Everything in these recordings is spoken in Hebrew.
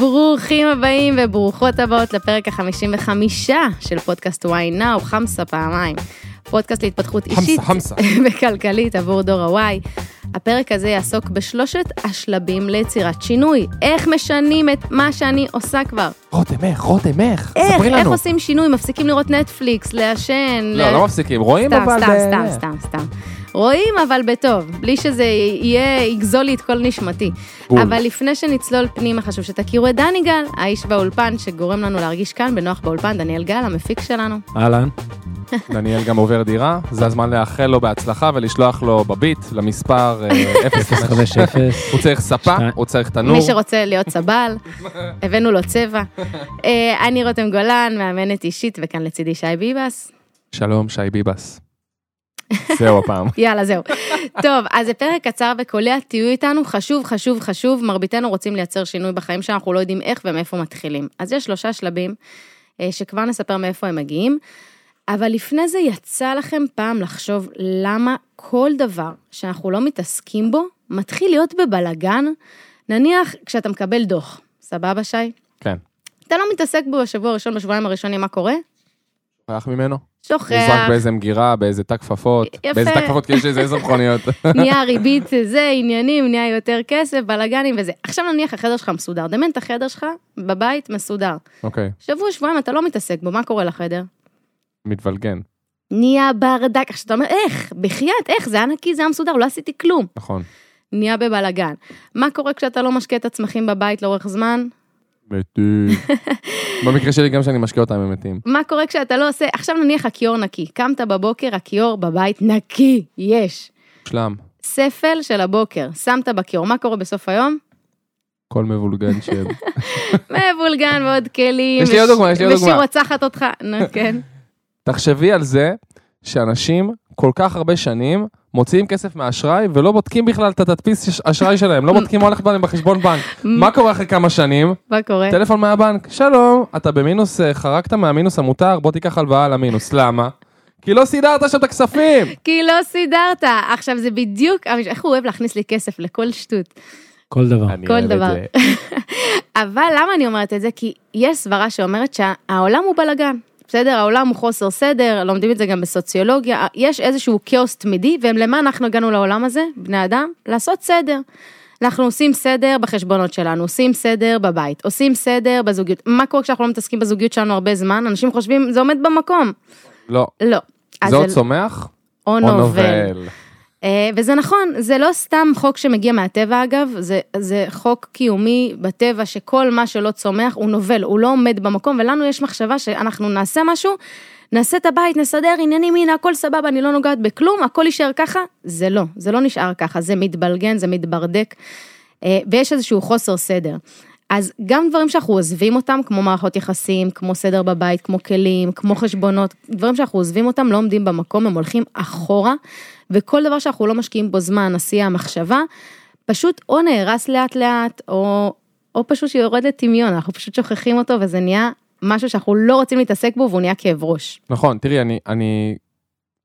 ברוכים הבאים וברוכות הבאות לפרק ה-55 של פודקאסט וואי נאו, חמסה פעמיים. פודקאסט להתפתחות אישית חמסה. וכלכלית עבור דור הוואי. הפרק הזה יעסוק בשלושת השלבים ליצירת שינוי. איך משנים את מה שאני עושה כבר. רותם, איך? רותם, איך? איך, ספרי איך לנו. עושים שינוי? מפסיקים לראות נטפליקס, לעשן. לא, ל- לא מפסיקים, רואים סתם, אבל... סתם, ב- סתם, סתם, סתם. רואים, אבל בטוב, בלי שזה יהיה, יגזול לי את כל נשמתי. בול. אבל לפני שנצלול פנימה, חשוב שתכירו את דני גל, האיש באולפן, שגורם לנו להרגיש כאן בנוח באולפן, דניאל גל, המפיק שלנו. אהלן. דניאל גם עובר דירה, זה הזמן לאחל לו בהצלחה ולשלוח לו בביט למספר אה, 050. 050. הוא צריך ספה. הוא צריך תנור. מי שרוצה להיות סבל, הבאנו לו צבע. אה, אני רותם גולן, מאמנת אישית, וכאן לצידי שי ביבס. שלום, שי ביבס. זהו הפעם. יאללה, זהו. טוב, אז זה פרק קצר וקולע, תהיו איתנו, חשוב, חשוב, חשוב, מרביתנו רוצים לייצר שינוי בחיים שאנחנו לא יודעים איך ומאיפה מתחילים. אז יש שלושה שלבים, אה, שכבר נספר מאיפה הם מגיעים, אבל לפני זה יצא לכם פעם לחשוב למה כל דבר שאנחנו לא מתעסקים בו, מתחיל להיות בבלגן, נניח כשאתה מקבל דוח, סבבה שי? כן. אתה לא מתעסק בו בשבוע הראשון, בשבועיים הראשונים, מה קורה? שוכח ממנו? שוכח, מוזרק באיזה מגירה, באיזה תא כפפות. יפה. באיזה תא כפפות? כי יש איזה עשר מכוניות. נהיה ריבית זה, עניינים, נהיה יותר כסף, בלאגנים וזה. עכשיו נניח החדר שלך מסודר, דמיין את החדר שלך בבית מסודר. אוקיי, שבוע, שבועיים אתה לא מתעסק בו, מה קורה לחדר? מתבלגן, נהיה ברדק, עכשיו אתה אומר, איך? בחייאת, איך? זה היה נקי, זה היה מסודר, לא עשיתי כלום. נכון. נהיה בבלאגן. מה קורה כשאתה לא משקה את הצמחים בבית לאורך זמן? מתים. במקרה שלי גם שאני משקיע אותם הם מתים. מה קורה כשאתה לא עושה, עכשיו נניח הכיור נקי, קמת בבוקר, הכיור בבית נקי, יש. שלם. ספל של הבוקר, שמת בכיור, מה קורה בסוף היום? כל מבולגן ש... מבולגן ועוד כלים. יש לי עוד דוגמה, יש לי עוד דוגמה. ושהיא רוצחת אותך, נו כן. תחשבי על זה שאנשים כל כך הרבה שנים מוציאים כסף מהאשראי ולא בודקים בכלל את התדפיס אשראי שלהם, לא בודקים מה הולך בהם בחשבון בנק. מה קורה אחרי כמה שנים? מה קורה? טלפון מהבנק, שלום, אתה במינוס, אה, חרגת מהמינוס המותר, בוא תיקח הלוואה על המינוס, למה? כי לא סידרת שם את הכספים. כי לא סידרת. עכשיו זה בדיוק, איך הוא אוהב להכניס לי כסף לכל שטות. כל דבר. כל דבר. אבל למה אני אומרת את זה? כי יש סברה שאומרת שהעולם הוא בלאגן. בסדר, העולם הוא חוסר סדר, לומדים את זה גם בסוציולוגיה, יש איזשהו כאוס תמידי, ולמה אנחנו הגענו לעולם הזה, בני אדם? לעשות סדר. אנחנו עושים סדר בחשבונות שלנו, עושים סדר בבית, עושים סדר בזוגיות. מה קורה כשאנחנו לא מתעסקים בזוגיות שלנו הרבה זמן? אנשים חושבים, זה עומד במקום. לא, לא. זה עוד צומח או נובל. אה, וזה נכון, זה לא סתם חוק שמגיע מהטבע אגב, זה, זה חוק קיומי בטבע שכל מה שלא צומח הוא נובל, הוא לא עומד במקום, ולנו יש מחשבה שאנחנו נעשה משהו, נעשה את הבית, נסדר עניינים, הנה הכל סבבה, אני לא נוגעת בכלום, הכל יישאר ככה, זה לא, זה לא נשאר ככה, זה מתבלגן, זה מתברדק, אה, ויש איזשהו חוסר סדר. אז גם דברים שאנחנו עוזבים אותם, כמו מערכות יחסים, כמו סדר בבית, כמו כלים, כמו חשבונות, דברים שאנחנו עוזבים אותם לא עומדים במקום, הם הולכים אחורה, וכל דבר שאנחנו לא משקיעים בו זמן, עשייה, מחשבה, פשוט או נהרס לאט לאט, או, או פשוט שיורד לטמיון, אנחנו פשוט שוכחים אותו וזה נהיה משהו שאנחנו לא רוצים להתעסק בו והוא נהיה כאב ראש. נכון, תראי, אני, אני,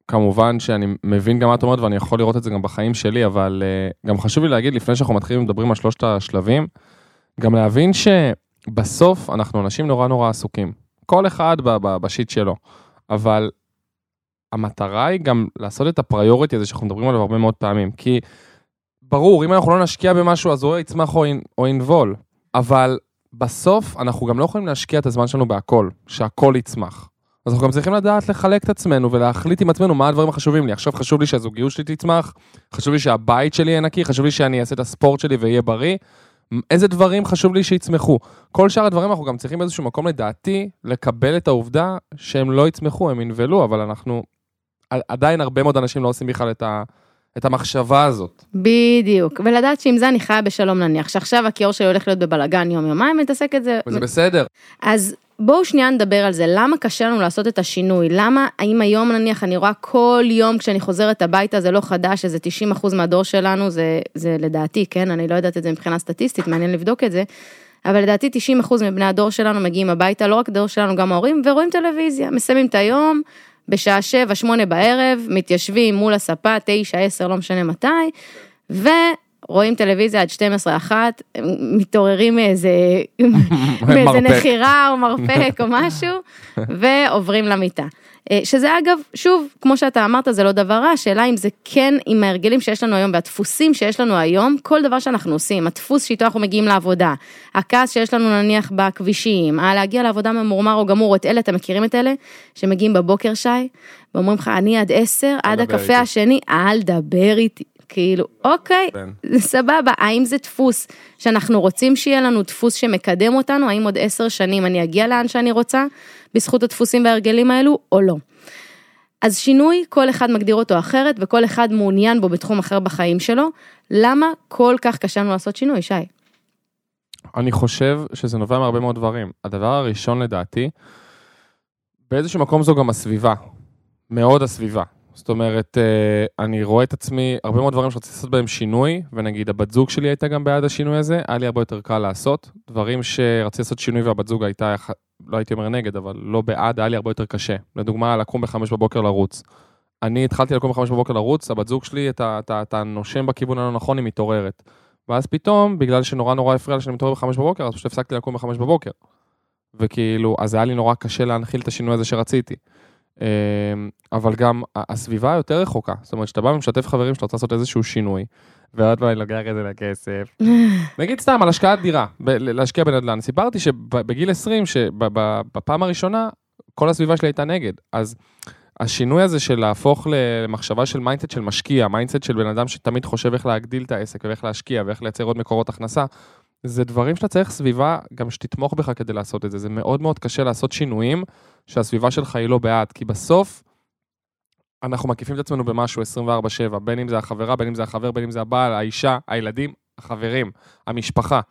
כמובן שאני מבין גם מה את אומרת ואני יכול לראות את זה גם בחיים שלי, אבל uh, גם חשוב לי להגיד, לפני שאנחנו מתחילים לדברים על שלושת השלבים, גם להבין שבסוף אנחנו אנשים נורא נורא עסוקים. כל אחד בשיט שלו, אבל המטרה היא גם לעשות את הפריוריטי הזה שאנחנו מדברים עליו הרבה מאוד פעמים, כי ברור, אם אנחנו לא נשקיע במשהו אז הוא יצמח או, ינבול, אבל בסוף אנחנו גם לא יכולים להשקיע את הזמן שלנו בהכל, שהכל יצמח. אז אנחנו גם צריכים לדעת לחלק את עצמנו ולהחליט עם עצמנו מה הדברים החשובים לי. עכשיו חשוב לי שהזוגיות שלי תצמח, חשוב לי שהבית שלי יהיה נקי, חשוב לי שאני אעשה את הספורט שלי ואהיה בריא. איזה דברים חשוב לי שיצמחו. כל שאר הדברים אנחנו גם צריכים באיזשהו מקום לדעתי לקבל את העובדה שהם לא יצמחו, הם ינבלו, אבל אנחנו, עדיין הרבה מאוד אנשים לא עושים בכלל את, ה, את המחשבה הזאת. בדיוק, ולדעת שעם זה אני חיה בשלום נניח, שעכשיו הכיור שלי הולך להיות בבלגן יום יומיים, מתעסק את זה. וזה בסדר. אז בואו שנייה נדבר על זה, למה קשה לנו לעשות את השינוי? למה, האם היום נניח אני רואה כל יום כשאני חוזרת הביתה, זה לא חדש, איזה 90% מהדור שלנו, זה, זה לדעתי, כן, אני לא יודעת את זה מבחינה סטטיסטית, מעניין לבדוק את זה, אבל לדעתי 90% מבני הדור שלנו מגיעים הביתה, לא רק הדור שלנו, גם ההורים, ורואים טלוויזיה, מסיימים את היום, בשעה 7-8 בערב, מתיישבים מול הספה, 9-10, לא משנה מתי, רואים טלוויזיה עד 12-1, מתעוררים מאיזה, מאיזה. נחירה או מרפק או משהו, ועוברים למיטה. אה, שזה אגב, שוב, כמו שאתה אמרת, זה לא דבר רע, השאלה אם זה כן עם ההרגלים שיש לנו היום והדפוסים שיש לנו היום, כל דבר שאנחנו עושים, הדפוס שאיתו אנחנו מגיעים לעבודה, הכעס שיש לנו נניח בכבישים, להגיע לעבודה ממורמר או גמור, את אלה, אתם מכירים את אלה? שמגיעים בבוקר, שי, ואומרים לך, אני עד עשר, עד דבר הקפה איתי." השני, אל דבר איתי. כאילו, אוקיי, כן. סבבה, האם זה דפוס שאנחנו רוצים שיהיה לנו דפוס שמקדם אותנו, האם עוד עשר שנים אני אגיע לאן שאני רוצה, בזכות הדפוסים וההרגלים האלו, או לא. אז שינוי, כל אחד מגדיר אותו אחרת, וכל אחד מעוניין בו בתחום אחר בחיים שלו. למה כל כך קשה לנו לעשות שינוי, שי? אני חושב שזה נובע מהרבה מאוד דברים. הדבר הראשון לדעתי, באיזשהו מקום זו גם הסביבה. מאוד הסביבה. זאת אומרת, אה, אני רואה את עצמי, הרבה מאוד דברים שרציתי לעשות בהם שינוי, ונגיד הבת זוג שלי הייתה גם בעד השינוי הזה, היה לי הרבה יותר קל לעשות. דברים שרציתי לעשות שינוי והבת זוג הייתה, לא הייתי אומר נגד, אבל לא בעד, היה לי הרבה יותר קשה. לדוגמה, לקום בחמש בבוקר לרוץ. אני התחלתי לקום בחמש בבוקר לרוץ, הבת זוג שלי, אתה, אתה, אתה נושם בכיוון הלא נכון, היא מתעוררת. ואז פתאום, בגלל שנורא נורא הפריע לה שאני מתעורר בחמש בבוקר, אז פשוט הפסקתי לקום בחמש בבוקר. וכאילו, אז היה לי נורא קשה להנחיל את השינוי הזה שרציתי. אמ, אבל גם הסביבה היותר רחוקה, זאת אומרת, שאתה בא ומשתף חברים שאתה רוצה לעשות איזשהו שינוי, ועוד פעם אני לוקח את זה לכסף. נגיד סתם על השקעת דירה, להשקיע בנדל"ן. סיפרתי שבגיל 20, שבפעם הראשונה, כל הסביבה שלי הייתה נגד. אז השינוי הזה של להפוך למחשבה של mindset של משקיע, mindset של בן אדם שתמיד חושב איך להגדיל את העסק ואיך להשקיע ואיך לייצר עוד מקורות הכנסה, זה דברים שאתה צריך סביבה גם שתתמוך בך כדי לעשות את זה. זה מאוד מאוד קשה לעשות שינויים שהסביבה שלך היא לא בעד, כי בסוף אנחנו מקיפים את עצמנו במשהו 24/7, בין אם זה החברה, בין אם זה החבר, בין אם זה הבעל, האישה, הילדים, החברים, המשפחה.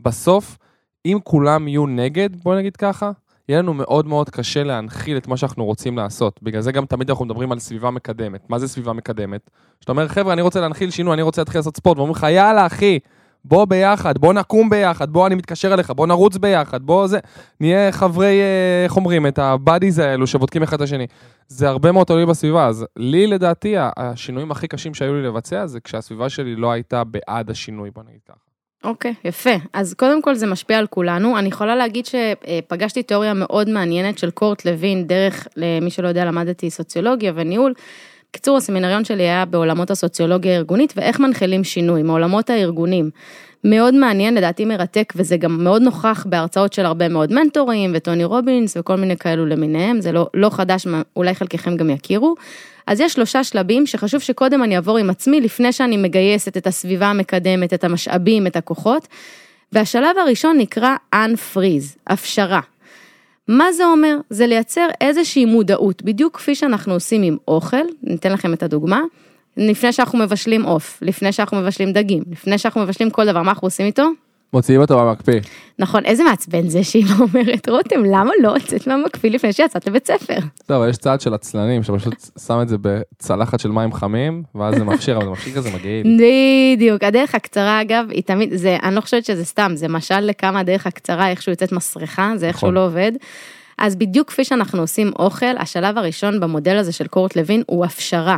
בסוף, אם כולם יהיו נגד, בוא נגיד ככה, יהיה לנו מאוד מאוד קשה להנחיל את מה שאנחנו רוצים לעשות. בגלל זה גם תמיד אנחנו מדברים על סביבה מקדמת. מה זה סביבה מקדמת? שאתה אומר, חבר'ה, אני רוצה להנחיל שינוי, אני רוצה להתחיל לעשות ספורט, ואומרים לך, יאללה, אחי, בוא ביחד, בוא נקום ביחד, בוא אני מתקשר אליך, בוא נרוץ ביחד, בוא זה, נהיה חברי, אה, איך אומרים, את הבאדיז האלו שבודקים אחד את השני. זה הרבה מאוד תלוי בסביבה, אז לי לדעתי, השינויים הכי קשים שהיו לי לבצע זה כשהסביבה שלי לא הייתה בעד השינוי, בוא נגיד ככה. אוקיי, יפה. אז קודם כל זה משפיע על כולנו. אני יכולה להגיד שפגשתי תיאוריה מאוד מעניינת של קורט לוין, דרך, למי שלא יודע, למדתי סוציולוגיה וניהול. בקיצור, הסמינריון שלי היה בעולמות הסוציולוגיה הארגונית ואיך מנחילים שינוי, מעולמות הארגונים. מאוד מעניין, לדעתי מרתק, וזה גם מאוד נוכח בהרצאות של הרבה מאוד מנטורים, וטוני רובינס וכל מיני כאלו למיניהם, זה לא, לא חדש, אולי חלקכם גם יכירו. אז יש שלושה שלבים שחשוב שקודם אני אעבור עם עצמי, לפני שאני מגייסת את הסביבה המקדמת, את המשאבים, את הכוחות. והשלב הראשון נקרא unfreeze, הפשרה. מה זה אומר? זה לייצר איזושהי מודעות, בדיוק כפי שאנחנו עושים עם אוכל, ניתן לכם את הדוגמה, לפני שאנחנו מבשלים עוף, לפני שאנחנו מבשלים דגים, לפני שאנחנו מבשלים כל דבר, מה אנחנו עושים איתו? מוציאים אותו מהמקפיא. נכון, איזה מעצבן זה שהיא אומרת, רותם, למה לא הוצאת מהמקפיא לפני שיצאת לבית ספר? טוב, אבל יש צעד של עצלנים שפשוט שם את זה בצלחת של מים חמים, ואז זה מפשיר, אבל זה מפשיר כזה מגעיל. בדיוק, הדרך הקצרה אגב, היא תמיד, זה, אני לא חושבת שזה סתם, זה משל לכמה הדרך הקצרה, איכשהו יוצאת מסריחה, זה איכשהו נכון. לא עובד. אז בדיוק כפי שאנחנו עושים אוכל, השלב הראשון במודל הזה של קורט לוין הוא הפשרה.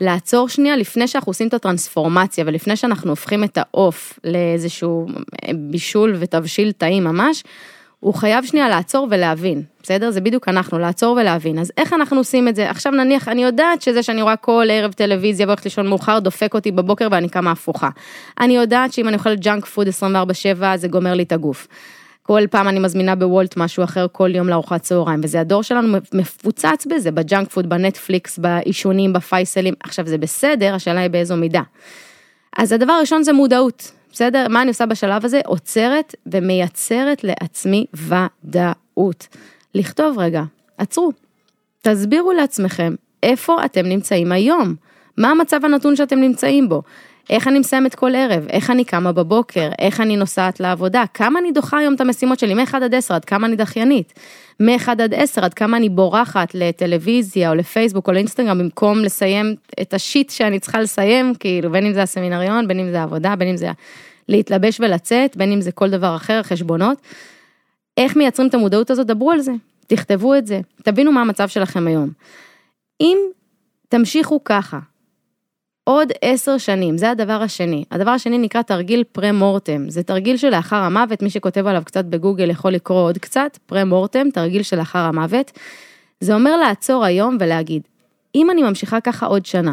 לעצור שנייה לפני שאנחנו עושים את הטרנספורמציה ולפני שאנחנו הופכים את העוף לאיזשהו בישול ותבשיל טעים ממש, הוא חייב שנייה לעצור ולהבין, בסדר? זה בדיוק אנחנו, לעצור ולהבין. אז איך אנחנו עושים את זה? עכשיו נניח, אני יודעת שזה שאני רואה כל ערב טלוויזיה והולכת לישון מאוחר, דופק אותי בבוקר ואני קמה הפוכה. אני יודעת שאם אני אוכלת ג'אנק פוד 24/7 זה גומר לי את הגוף. כל פעם אני מזמינה בוולט משהו אחר כל יום לארוחת צהריים, וזה הדור שלנו מפוצץ בזה, בג'אנק פוד, בנטפליקס, בעישונים, בפייסלים. עכשיו זה בסדר, השאלה היא באיזו מידה. אז הדבר הראשון זה מודעות, בסדר? מה אני עושה בשלב הזה? עוצרת ומייצרת לעצמי ודאות. לכתוב רגע, עצרו, תסבירו לעצמכם איפה אתם נמצאים היום, מה המצב הנתון שאתם נמצאים בו, איך אני מסיימת כל ערב, איך אני קמה בבוקר, איך אני נוסעת לעבודה, כמה אני דוחה היום את המשימות שלי, מ-1 עד 10, עד כמה אני דחיינית, מ-1 עד 10, עד כמה אני בורחת לטלוויזיה או לפייסבוק או לאינסטגרם, במקום לסיים את השיט שאני צריכה לסיים, כאילו, בין אם זה הסמינריון, בין אם זה העבודה, בין אם זה להתלבש ולצאת, בין אם זה כל דבר אחר, חשבונות. איך מייצרים את המודעות הזאת, דברו על זה, תכתבו את זה, תבינו מה המצב שלכם היום. אם תמשיכו ככה, עוד עשר שנים, זה הדבר השני. הדבר השני נקרא תרגיל פרה-מורטם, זה תרגיל שלאחר המוות, מי שכותב עליו קצת בגוגל יכול לקרוא עוד קצת, פרה-מורטם, תרגיל שלאחר המוות. זה אומר לעצור היום ולהגיד, אם אני ממשיכה ככה עוד שנה,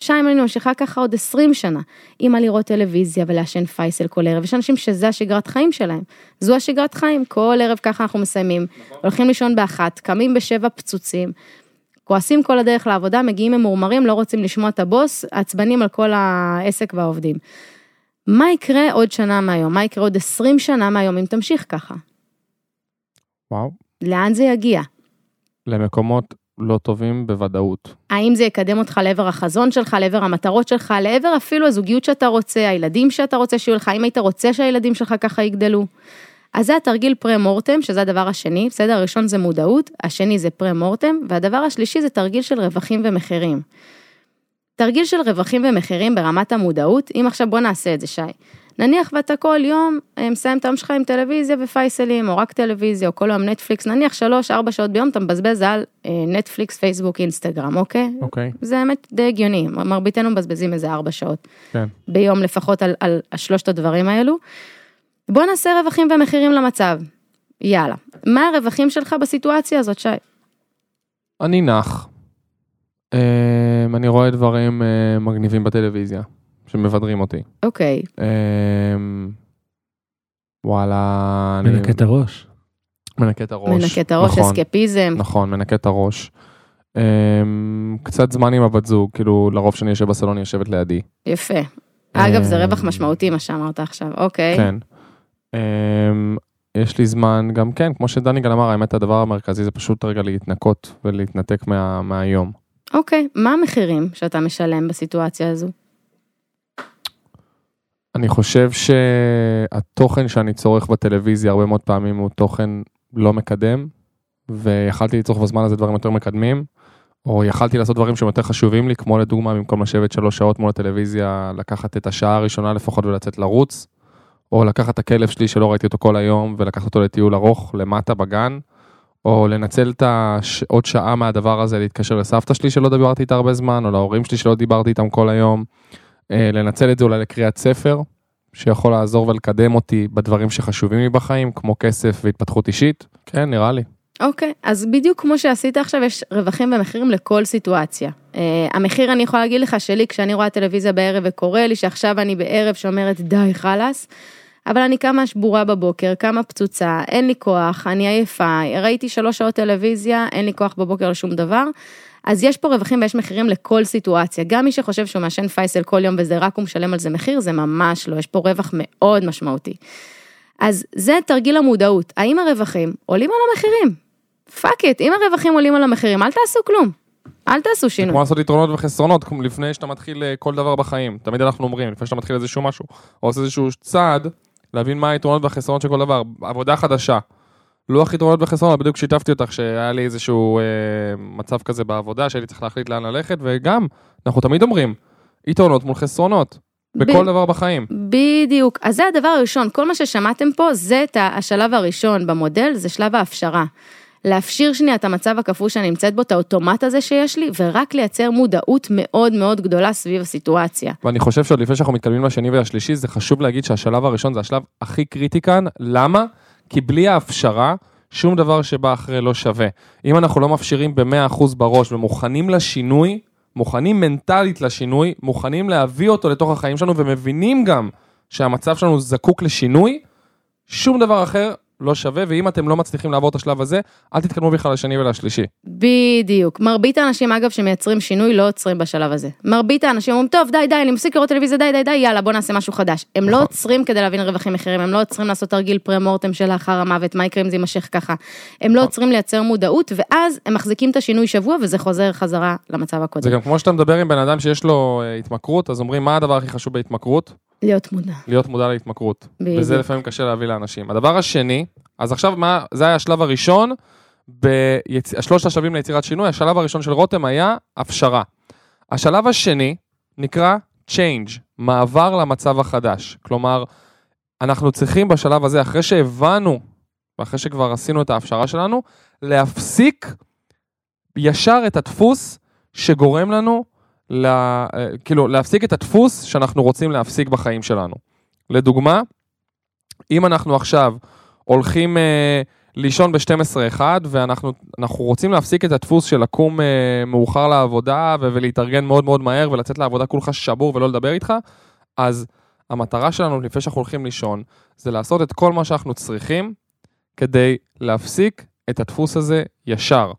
שי, אם אני ממשיכה ככה עוד 20 שנה, אימא לראות טלוויזיה ולעשן פייסל כל ערב, יש אנשים שזה השגרת חיים שלהם, זו השגרת חיים, כל ערב ככה אנחנו מסיימים, הולכים לישון באחת, קמים בשבע פצוצים, כועסים כל הדרך לעבודה, מגיעים ממורמרים, לא רוצים לשמוע את הבוס, עצבנים על כל העסק והעובדים. מה יקרה עוד שנה מהיום? מה יקרה עוד 20 שנה מהיום אם תמשיך ככה? וואו. לאן זה יגיע? למקומות לא טובים בוודאות. האם זה יקדם אותך לעבר החזון שלך, לעבר המטרות שלך, לעבר אפילו הזוגיות שאתה רוצה, הילדים שאתה רוצה שיהיו לך, האם היית רוצה שהילדים שלך ככה יגדלו? אז זה התרגיל פרה-מורטם, שזה הדבר השני, בסדר? הראשון זה מודעות, השני זה פרה-מורטם, והדבר השלישי זה תרגיל של רווחים ומחירים. תרגיל של רווחים ומחירים ברמת המודעות, אם עכשיו בוא נעשה את זה, שי. נניח ואתה כל יום אה, מסיים את היום שלך עם טלוויזיה ופייסלים, או רק טלוויזיה, או כל יום נטפליקס, נניח שלוש, ארבע שעות ביום אתה מבזבז על אה, נטפליקס, פייסבוק, אינסטגרם, אוקיי? אוקיי. זה האמת די הגיוני, מרביתנו מבזבזים איזה ארבע שעות. כן. ביום לפחות על, על שלושת הדברים האלו. בוא נעשה רווחים ומחירים למצב. יאללה. מה הרווחים שלך בסיטואציה הזאת, שי? אני נח. אה, אני רואה דברים אה, מגניבים בטלוויזיה, שמבדרים אותי. אוקיי. אה, וואלה, אני מנקה את הראש. מנקה את הראש. מנקה את הראש, נכון, אסקפיזם. נכון, מנקה את הראש. אה, קצת זמן עם הבת זוג, כאילו לרוב שאני יושב בסלון היא יושבת לידי. יפה. אגב, זה רווח משמעותי מה שאמרת עכשיו, אוקיי. כן. אה, יש לי זמן, גם כן, כמו שדניגל אמר, האמת הדבר המרכזי זה פשוט רגע להתנקות ולהתנתק מה, מהיום. אוקיי, מה המחירים שאתה משלם בסיטואציה הזו? אני חושב שהתוכן שאני צורך בטלוויזיה הרבה מאוד פעמים הוא תוכן לא מקדם, ויכלתי לצרוך בזמן הזה דברים יותר מקדמים, או יכלתי לעשות דברים שהם יותר חשובים לי, כמו לדוגמה, במקום לשבת שלוש שעות מול הטלוויזיה, לקחת את השעה הראשונה לפחות ולצאת לרוץ, או לקחת את הכלב שלי שלא ראיתי אותו כל היום, ולקחת אותו לטיול ארוך למטה בגן, או לנצל את הש... עוד שעה מהדבר הזה להתקשר לסבתא שלי שלא דיברתי איתה הרבה זמן, או להורים שלי שלא דיברתי איתם כל היום. אה, לנצל את זה אולי לקריאת ספר, שיכול לעזור ולקדם אותי בדברים שחשובים לי בחיים, כמו כסף והתפתחות אישית. כן, נראה לי. אוקיי, אז בדיוק כמו שעשית עכשיו, יש רווחים ומחירים לכל סיטואציה. Uh, המחיר, אני יכולה להגיד לך, שלי, כשאני רואה טלוויזיה בערב וקורה לי שעכשיו אני בערב שאומרת, די, חלאס, אבל אני קמה שבורה בבוקר, קמה פצוצה, אין לי כוח, אני עייפה, ראיתי שלוש שעות טלוויזיה, אין לי כוח בבוקר לשום דבר. אז יש פה רווחים ויש מחירים לכל סיטואציה. גם מי שחושב שהוא מעשן פייסל כל יום וזה רק הוא משלם על זה מחיר, זה ממש לא, יש פה רווח מאוד משמעותי. אז זה תרגיל המודעות, האם הרווחים עולים על המחירים? fuck it, אם הרווחים עולים על המחירים, אל תעשו כלום. אל תעשו שינוי. כמו לעשות יתרונות וחסרונות, לפני שאתה מתחיל אה, כל דבר בחיים. תמיד אנחנו אומרים, לפני שאתה מתחיל איזשהו משהו, או עושה איזשהו צעד, להבין מה היתרונות והחסרונות של כל דבר. עבודה חדשה. לוח יתרונות וחסרונות, בדיוק שיתפתי אותך שהיה לי איזשהו אה, מצב כזה בעבודה, שהייתי צריך להחליט לאן ללכת, וגם, אנחנו תמיד אומרים, יתרונות מול חסרונות. בכל ב- דבר בחיים. בדיוק, אז זה הדבר הראשון, כל מה ששמעתם פה זה את השלב הראשון במודל, זה שלב ההפשרה. להפשיר שנייה את המצב הקפוא שאני נמצאת בו, את האוטומט הזה שיש לי, ורק לייצר מודעות מאוד מאוד גדולה סביב הסיטואציה. ואני חושב שעוד לפני שאנחנו מתקדמים לשני והשלישי, זה חשוב להגיד שהשלב הראשון זה השלב הכי קריטי כאן. למה? כי בלי ההפשרה, שום דבר שבא אחרי לא שווה. אם אנחנו לא מפשירים ב-100% בראש ומוכנים לשינוי, מוכנים מנטלית לשינוי, מוכנים להביא אותו לתוך החיים שלנו ומבינים גם שהמצב שלנו זקוק לשינוי, שום דבר אחר לא שווה, ואם אתם לא מצליחים לעבור את השלב הזה, אל תתקדמו בכלל לשני ולשלישי. בדיוק. מרבית האנשים, אגב, שמייצרים שינוי, לא עוצרים בשלב הזה. מרבית האנשים אומרים, טוב, די, די, אני מפסיק לראות טלוויזיה, די, די, די, יאללה, בוא נעשה משהו חדש. הם לא נכון. עוצרים כדי להבין רווחים מחירים, הם לא עוצרים לעשות תרגיל פרה-מורטם של לאחר המוות, מה יקרה אם זה יימשך ככה. הם לא עוצרים לייצר מודעות, ואז הם מחזיקים את השינוי שבוע, וזה חוזר חזרה למצב זה הקודם. גם כמו שאתה מדבר עם בן אדם שיש לו אה, התמכרות, אז אומרים, מה הדבר הכי חשוב בהתמכרות? להיות מודע. להיות מודע להתמכרות. בדיוק. וזה לפעמים קשה להביא לאנשים. הדבר השני, אז עכשיו מה, זה היה השלב הראשון, ביצ... שלושת השלבים ליצירת שינוי, השלב הראשון של רותם היה הפשרה. השלב השני נקרא change, מעבר למצב החדש. כלומר, אנחנו צריכים בשלב הזה, אחרי שהבנו, ואחרי שכבר עשינו את ההפשרה שלנו, להפסיק ישר את הדפוס שגורם לנו לה, אה, כאילו, להפסיק את הדפוס שאנחנו רוצים להפסיק בחיים שלנו. לדוגמה, אם אנחנו עכשיו הולכים אה, לישון ב-12-1 ואנחנו רוצים להפסיק את הדפוס של לקום אה, מאוחר לעבודה ו- ולהתארגן מאוד מאוד מהר ולצאת לעבודה כולך שבור ולא לדבר איתך, אז המטרה שלנו לפני שאנחנו הולכים לישון זה לעשות את כל מה שאנחנו צריכים כדי להפסיק את הדפוס הזה ישר.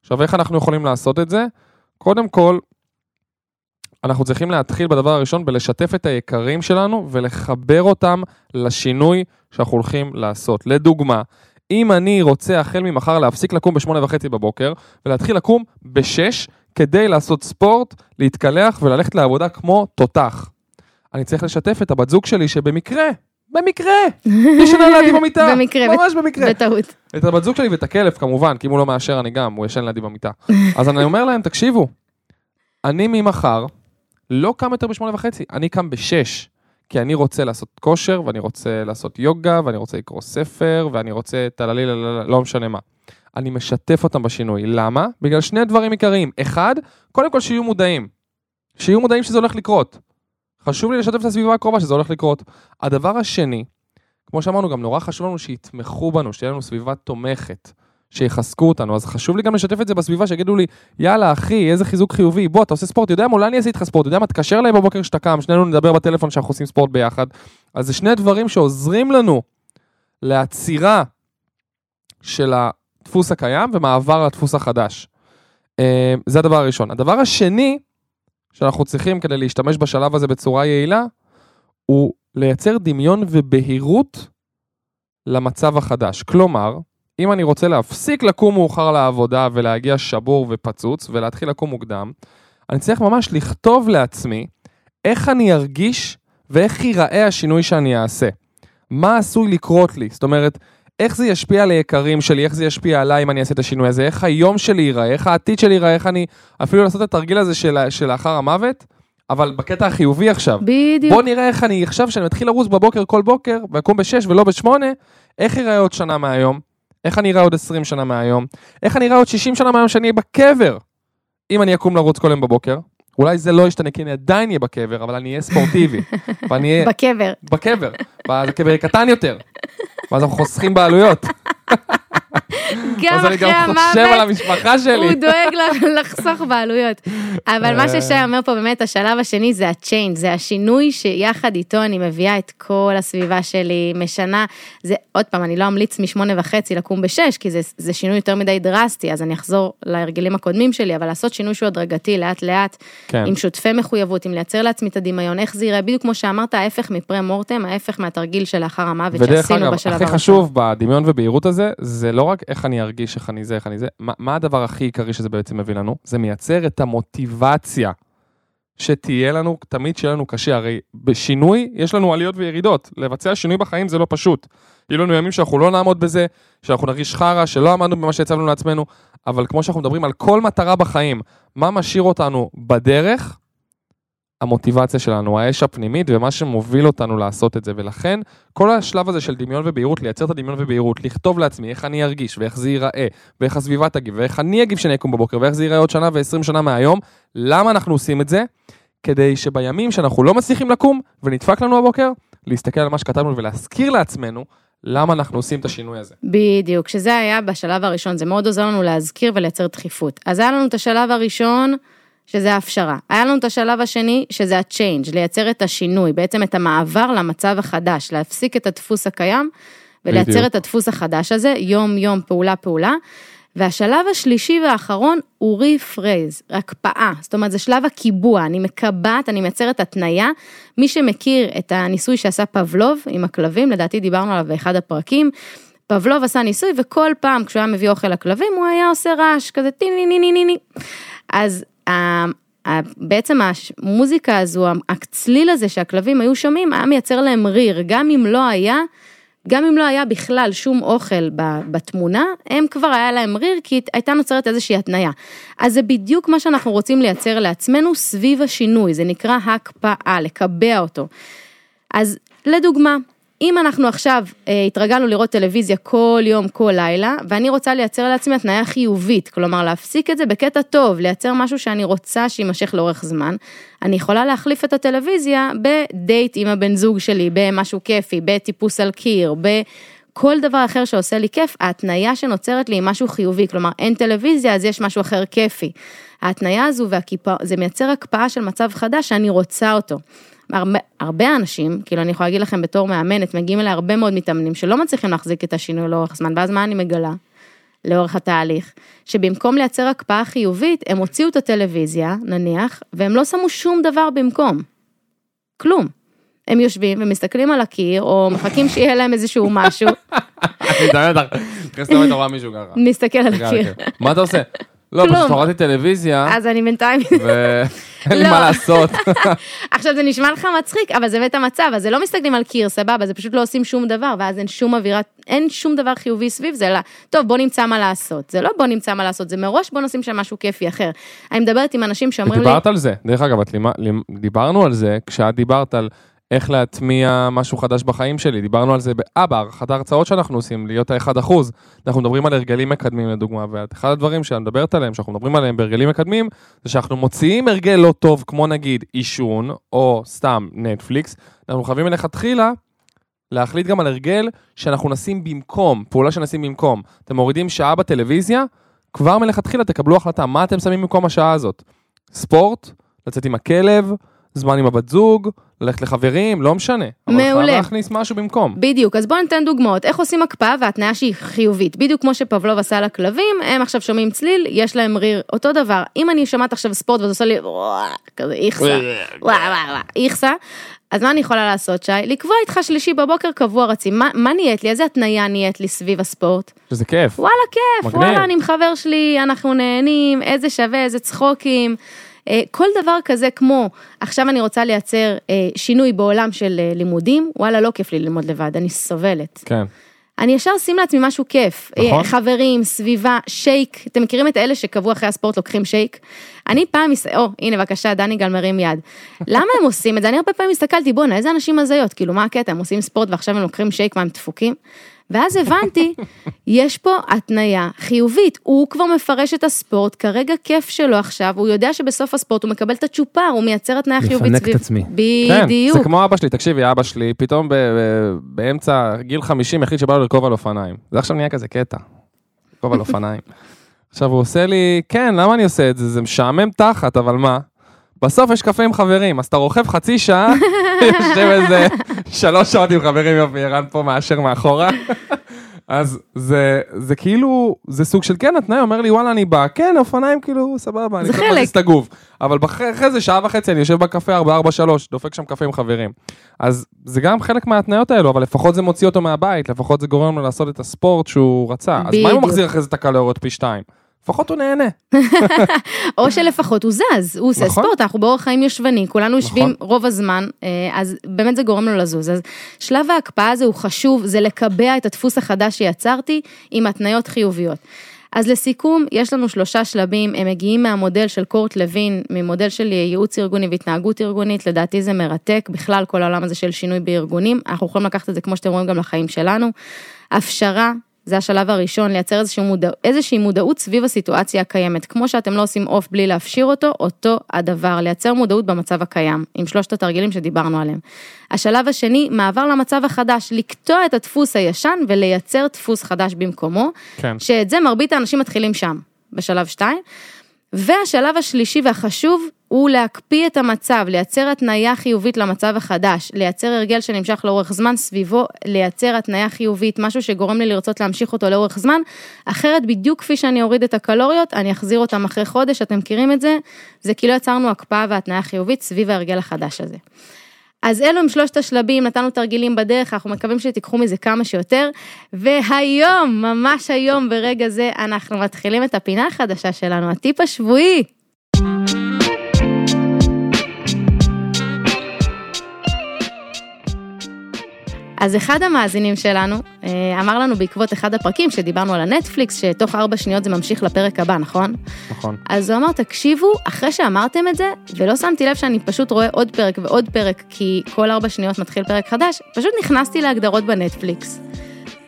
עכשיו, איך אנחנו יכולים לעשות את זה? קודם כל, אנחנו צריכים להתחיל בדבר הראשון בלשתף את היקרים שלנו ולחבר אותם לשינוי שאנחנו הולכים לעשות. לדוגמה, אם אני רוצה החל ממחר להפסיק לקום בשמונה וחצי בבוקר ולהתחיל לקום בשש כדי לעשות ספורט, להתקלח וללכת לעבודה כמו תותח. אני צריך לשתף את הבת זוג שלי שבמקרה, במקרה, ישנה לידי במיטה. במקרה. ממש במקרה. בטעות. את הבת זוג שלי ואת הכלב כמובן, כי אם הוא לא מאשר אני גם, הוא ישן לידי במיטה. אז אני אומר להם, תקשיבו, אני ממחר לא קם יותר בשמונה וחצי, אני קם בשש. כי אני רוצה לעשות כושר, ואני רוצה לעשות יוגה, ואני רוצה לקרוא ספר, ואני רוצה טללי, לא משנה מה. אני משתף אותם בשינוי. למה? בגלל שני דברים עיקריים. אחד, קודם כל שיהיו מודעים. שיהיו מודעים שזה הולך לקרות. חשוב לי לשתף את הסביבה הקרובה שזה הולך לקרות. הדבר השני, כמו שאמרנו, גם נורא חשוב לנו שיתמכו בנו, שתהיה לנו סביבה תומכת. שיחזקו אותנו, אז חשוב לי גם לשתף את זה בסביבה, שיגידו לי, יאללה אחי, איזה חיזוק חיובי, בוא, אתה עושה ספורט, יודע מה, אולי אני אעשה איתך ספורט, יודע מה, תקשר אליי בבוקר כשאתה קם, שנינו נדבר בטלפון שאנחנו עושים ספורט ביחד. אז זה שני דברים שעוזרים לנו לעצירה של הדפוס הקיים ומעבר לדפוס החדש. אה, זה הדבר הראשון. הדבר השני שאנחנו צריכים כדי להשתמש בשלב הזה בצורה יעילה, הוא לייצר דמיון ובהירות למצב החדש. כלומר, אם אני רוצה להפסיק לקום מאוחר לעבודה ולהגיע שבור ופצוץ ולהתחיל לקום מוקדם, אני צריך ממש לכתוב לעצמי איך אני ארגיש ואיך ייראה השינוי שאני אעשה. מה עשוי לקרות לי? זאת אומרת, איך זה ישפיע על היקרים שלי, איך זה ישפיע עליי אם אני אעשה את השינוי הזה, איך היום שלי ייראה, איך העתיד שלי ייראה, איך אני אפילו לעשות את התרגיל הזה של, שלאחר המוות, אבל בקטע החיובי עכשיו. בדיוק. בוא נראה איך אני עכשיו, שאני מתחיל לרוץ בבוקר כל בוקר, ואקום בשש ולא בשמונה, איך ייראה עוד שנה מהיום? איך אני אראה עוד 20 שנה מהיום? איך אני אראה עוד 60 שנה מהיום שאני אהיה בקבר? אם אני אקום לרוץ כל יום בבוקר, אולי זה לא ישתנה כי אני עדיין אהיה בקבר, אבל אני אהיה ספורטיבי. ואני אהיה... בקבר. בקבר. ואז הקבר יהיה קטן יותר. ואז אנחנו חוסכים בעלויות. גם אחרי המוות, אז אני גם חושב על המשפחה שלי. הוא דואג לחסוך בעלויות. אבל מה ששי אומר פה באמת, השלב השני זה ה-change, זה השינוי שיחד איתו אני מביאה את כל הסביבה שלי, משנה, זה עוד פעם, אני לא אמליץ משמונה וחצי לקום בשש, כי זה, זה שינוי יותר מדי דרסטי, אז אני אחזור להרגלים הקודמים שלי, אבל לעשות שינוי שהוא הדרגתי לאט לאט, כן. עם שותפי מחויבות, עם לייצר לעצמי את הדמיון, איך זה יראה, בדיוק כמו שאמרת, ההפך מפרה מורטם, ההפך מהתרגיל של לאחר המוות שעשינו בשלב הראשון. הכי חשוב בדמיון ובהירות הזה, זה לא רק איך אני ארגיש, איך אני זה, איך אני זה, מה, מה הדבר הכי עיקרי שזה בעצם מביא לנו? זה מייצר את המוטיבציה שתהיה לנו, תמיד שיהיה לנו קשה, הרי בשינוי יש לנו עליות וירידות, לבצע שינוי בחיים זה לא פשוט. יהיו לנו ימים שאנחנו לא נעמוד בזה, שאנחנו נרגיש חרא, שלא עמדנו במה שהצבנו לעצמנו, אבל כמו שאנחנו מדברים על כל מטרה בחיים, מה משאיר אותנו בדרך, המוטיבציה שלנו, האש הפנימית ומה שמוביל אותנו לעשות את זה. ולכן, כל השלב הזה של דמיון ובהירות, לייצר את הדמיון ובהירות, לכתוב לעצמי איך אני ארגיש ואיך זה ייראה, ואיך הסביבה תגיב, ואיך אני אגיב כשאני אקום בבוקר, ואיך זה ייראה עוד שנה ועשרים שנה מהיום. למה אנחנו עושים את זה? כדי שבימים שאנחנו לא מצליחים לקום ונדפק לנו הבוקר, להסתכל על מה שכתבנו ולהזכיר לעצמנו למה אנחנו עושים את השינוי הזה. בדיוק, שזה היה בשלב הראשון, זה מאוד עוזר לנו להזכיר ולייצר דחיפות. אז היה לנו את השלב הראשון, שזה ההפשרה. היה לנו את השלב השני, שזה ה-change, לייצר את השינוי, בעצם את המעבר למצב החדש, להפסיק את הדפוס הקיים ולייצר בדיוק. את הדפוס החדש הזה, יום-יום, פעולה-פעולה. והשלב השלישי והאחרון הוא ריפרייז, הקפאה, זאת אומרת זה שלב הקיבוע, אני מקבעת, אני מייצרת התניה. מי שמכיר את הניסוי שעשה פבלוב עם הכלבים, לדעתי דיברנו עליו באחד הפרקים, פבלוב עשה ניסוי וכל פעם כשהוא היה מביא אוכל לכלבים הוא היה עושה רעש כזה טיני ני ני ני ני. אז בעצם המוזיקה הזו, הצליל הזה שהכלבים היו שומעים, היה מייצר להם ריר, גם אם לא היה, גם אם לא היה בכלל שום אוכל בתמונה, הם כבר היה להם ריר, כי הייתה נוצרת איזושהי התניה. אז זה בדיוק מה שאנחנו רוצים לייצר לעצמנו סביב השינוי, זה נקרא הקפאה, לקבע אותו. אז לדוגמה, אם אנחנו עכשיו אה, התרגלנו לראות טלוויזיה כל יום, כל לילה, ואני רוצה לייצר לעצמי התניה חיובית, כלומר להפסיק את זה בקטע טוב, לייצר משהו שאני רוצה שיימשך לאורך זמן, אני יכולה להחליף את הטלוויזיה בדייט עם הבן זוג שלי, במשהו כיפי, בטיפוס על קיר, ב... כל דבר אחר שעושה לי כיף, ההתניה שנוצרת לי היא משהו חיובי, כלומר אין טלוויזיה אז יש משהו אחר כיפי. ההתניה הזו והקיפאון, זה מייצר הקפאה של מצב חדש שאני רוצה אותו. הרבה, הרבה אנשים, כאילו אני יכולה להגיד לכם בתור מאמנת, מגיעים אליי הרבה מאוד מתאמנים שלא מצליחים להחזיק את השינוי לאורך זמן, ואז מה אני מגלה? לאורך התהליך, שבמקום לייצר הקפאה חיובית, הם הוציאו את הטלוויזיה, נניח, והם לא שמו שום דבר במקום. כלום. הם יושבים ומסתכלים על הקיר, או מחכים שיהיה להם איזשהו משהו. אני מדמיין אותך, נכנסת לבית רואה מישהו ככה. מסתכל על הקיר. מה אתה עושה? לא, כלום. פשוט הורדתי טלוויזיה, אז אני בינתיים... ואין לי לא. מה לעשות. עכשיו זה נשמע לך מצחיק, אבל זה באמת המצב, אז זה לא מסתכלים על קיר, סבבה, זה פשוט לא עושים שום דבר, ואז אין שום אווירה, אין שום דבר חיובי סביב זה, אלא, טוב, בוא נמצא מה לעשות. זה לא בוא נמצא מה לעשות, זה מראש בוא נשים שם משהו כיפי אחר. אני מדברת עם אנשים שאומרים לי, דיברת על זה, דרך אגב, דיברנו על זה כשאת דיברת על איך להטמיע משהו חדש בחיים שלי, דיברנו על זה אה, בהערכת ההרצאות שאנחנו עושים, להיות האחד אחוז. אנחנו מדברים על הרגלים מקדמים לדוגמה, ואחד הדברים שאת מדברת עליהם, שאנחנו מדברים עליהם בהרגלים מקדמים, זה שאנחנו מוציאים הרגל לא טוב, כמו נגיד עישון, או סתם נטפליקס, אנחנו חייבים מלכתחילה להחליט גם על הרגל שאנחנו נשים במקום, פעולה שנשים במקום. אתם מורידים שעה בטלוויזיה, כבר מלכתחילה תקבלו החלטה, מה אתם שמים במקום השעה הזאת? ספורט, לצאת עם הכלב, זמן עם הבת זוג, ללכת לחברים, לא משנה. אבל מעולה. חייב להכניס משהו במקום. בדיוק, אז בואו ניתן דוגמאות, איך עושים הקפאה והתניה שהיא חיובית, בדיוק כמו שפבלוב עשה לכלבים, הם עכשיו שומעים צליל, יש להם ריר, אותו דבר, אם אני שומעת עכשיו ספורט וזה עושה לי כזה איכסה, איכסה, אז מה אני יכולה לעשות שי? לקבוע איתך שלישי בבוקר קבוע רצים, מה, מה נהיית לי, איזה התניה נהיית לי סביב הספורט? שזה כיף. וואלה כיף, מגניב. וואלה אני עם חבר שלי, אנחנו נהנים, איזה שווה, איזה צחוקים. אה, כל דבר כזה כמו, עכשיו אני רוצה לייצר אה, שינוי בעולם של אה, לימודים, וואלה לא כיף לי ללמוד לבד, אני סובלת. כן. אני ישר שים לעצמי משהו כיף, נכון. חברים, סביבה, שייק, אתם מכירים את אלה שקבעו אחרי הספורט לוקחים שייק? אני פעם, מס- או הנה בבקשה דני גל מרים יד, למה הם עושים את זה? אני הרבה פעמים הסתכלתי בואנה איזה אנשים הזיות, כאילו מה הקטע, הם עושים ספורט ועכשיו הם לוקחים שייק מה הם דפוקים? ואז הבנתי, יש פה התניה חיובית, הוא כבר מפרש את הספורט, כרגע כיף שלו עכשיו, הוא יודע שבסוף הספורט הוא מקבל את הצ'ופר, הוא מייצר התניה חיובית מפנק את עצמי. כן, בדיוק. זה כמו אבא שלי, תקשיבי, אבא שלי, פתאום ב- ב- באמצע גיל 50 החליט שבא לו לרכוב על אופניים. זה עכשיו נהיה כזה קטע. לרכוב על אופניים. עכשיו הוא עושה לי, כן, למה אני עושה את זה? זה משעמם תחת, אבל מה? בסוף יש קפה עם חברים, אז אתה רוכב חצי שעה, יושב איזה שלוש שעות עם חברים, יופי, ערן פה מאשר מאחורה. אז זה, זה כאילו, זה סוג של כן, התנאי אומר לי, וואלה, אני בא, כן, אופניים כאילו, סבבה, אני קצת חלק. מזיז את הגוף. אבל אחרי זה שעה וחצי אני יושב בקפה 443, דופק שם קפה עם חברים. אז זה גם חלק מההתניות האלו, אבל לפחות זה מוציא אותו מהבית, לפחות זה גורם לו לעשות את הספורט שהוא רצה. אז מה אם הוא. מחזיר אחרי זה את הקלוריות פי שתיים? לפחות הוא נהנה. או שלפחות הוא זז, הוא עושה נכון. ספורט, אנחנו באורח חיים יושבני, כולנו יושבים נכון. רוב הזמן, אה, אז באמת זה גורם לו לזוז. אז שלב ההקפאה הזה הוא חשוב, זה לקבע את הדפוס החדש שיצרתי עם התניות חיוביות. אז לסיכום, יש לנו שלושה שלבים, הם מגיעים מהמודל של קורט לוין, ממודל של ייעוץ ארגוני והתנהגות ארגונית, לדעתי זה מרתק, בכלל כל העולם הזה של שינוי בארגונים, אנחנו יכולים לקחת את זה כמו שאתם רואים גם לחיים שלנו. הפשרה, זה השלב הראשון, לייצר מודע, איזושהי מודעות סביב הסיטואציה הקיימת. כמו שאתם לא עושים עוף בלי להפשיר אותו, אותו הדבר, לייצר מודעות במצב הקיים, עם שלושת התרגילים שדיברנו עליהם. השלב השני, מעבר למצב החדש, לקטוע את הדפוס הישן ולייצר דפוס חדש במקומו, כן. שאת זה מרבית האנשים מתחילים שם, בשלב שתיים. והשלב השלישי והחשוב הוא להקפיא את המצב, לייצר התניה חיובית למצב החדש, לייצר הרגל שנמשך לאורך זמן סביבו, לייצר התניה חיובית, משהו שגורם לי לרצות להמשיך אותו לאורך זמן, אחרת בדיוק כפי שאני אוריד את הקלוריות, אני אחזיר אותם אחרי חודש, אתם מכירים את זה, זה כאילו יצרנו הקפאה והתניה חיובית סביב ההרגל החדש הזה. אז אלו הם שלושת השלבים, נתנו תרגילים בדרך, אנחנו מקווים שתיקחו מזה כמה שיותר. והיום, ממש היום, ברגע זה, אנחנו מתחילים את הפינה החדשה שלנו, הטיפ השבועי. אז אחד המאזינים שלנו אה, אמר לנו בעקבות אחד הפרקים שדיברנו על הנטפליקס, שתוך ארבע שניות זה ממשיך לפרק הבא, נכון? נכון. אז הוא אמר, תקשיבו, אחרי שאמרתם את זה, ולא שמתי לב שאני פשוט רואה עוד פרק ועוד פרק, כי כל ארבע שניות מתחיל פרק חדש, פשוט נכנסתי להגדרות בנטפליקס.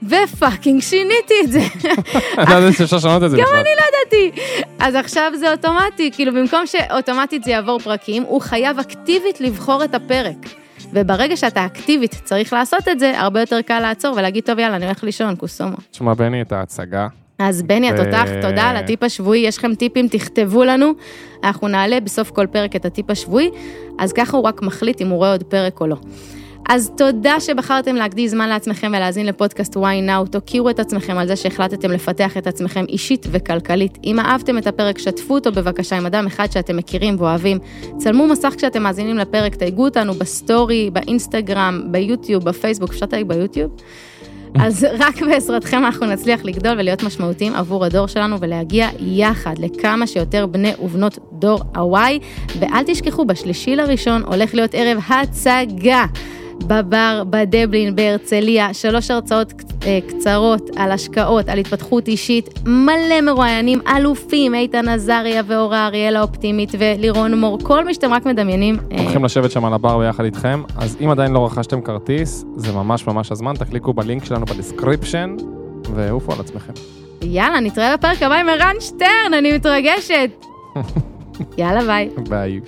ופאקינג שיניתי את זה. אתה יודע שאפשר לשנות את זה גם בכלל. אני לא ידעתי. אז עכשיו זה אוטומטי, כאילו במקום שאוטומטית זה יעבור פרקים, הוא חייב אקטיבית לבחור את הפרק. וברגע שאתה אקטיבית צריך לעשות את זה, הרבה יותר קל לעצור ולהגיד, טוב, יאללה, אני הולך לישון, קוסומו. תשמע, בני, את ההצגה. אז בני ו- התותח, תודה על הטיפ השבועי, יש לכם טיפים, תכתבו לנו. אנחנו נעלה בסוף כל פרק את הטיפ השבועי, אז ככה הוא רק מחליט אם הוא רואה עוד פרק או לא. אז תודה שבחרתם להקדיש זמן לעצמכם ולהאזין לפודקאסט why now, תוקירו את עצמכם על זה שהחלטתם לפתח את עצמכם אישית וכלכלית. אם אהבתם את הפרק, שתפו אותו בבקשה עם אדם אחד שאתם מכירים ואוהבים. צלמו מסך כשאתם מאזינים לפרק, תייגו אותנו בסטורי, באינסטגרם, ביוטיוב, בפייסבוק, אפשר לתייג ביוטיוב? אז רק בעזרתכם אנחנו נצליח לגדול ולהיות משמעותיים עבור הדור שלנו ולהגיע יחד לכמה שיותר בני ובנות דור ה-Y. ואל תשכחו, בשלישי לראשון הולך להיות ערב הצגה. בבר, בדאבלין, בהרצליה, שלוש הרצאות אה, קצרות על השקעות, על התפתחות אישית, מלא מרואיינים, אלופים, איתן עזריה ואורה אריאל האופטימית ולירון מור, כל מי שאתם רק מדמיינים. אה, הולכים לשבת שם על הבר ביחד איתכם, אז אם עדיין לא רכשתם כרטיס, זה ממש ממש הזמן, תקליקו ב לינק שלנו ב description, ועופו על עצמכם. יאללה, נתראה בפרק הבא עם ערן שטרן, אני מתרגשת. יאללה, ביי. ביי.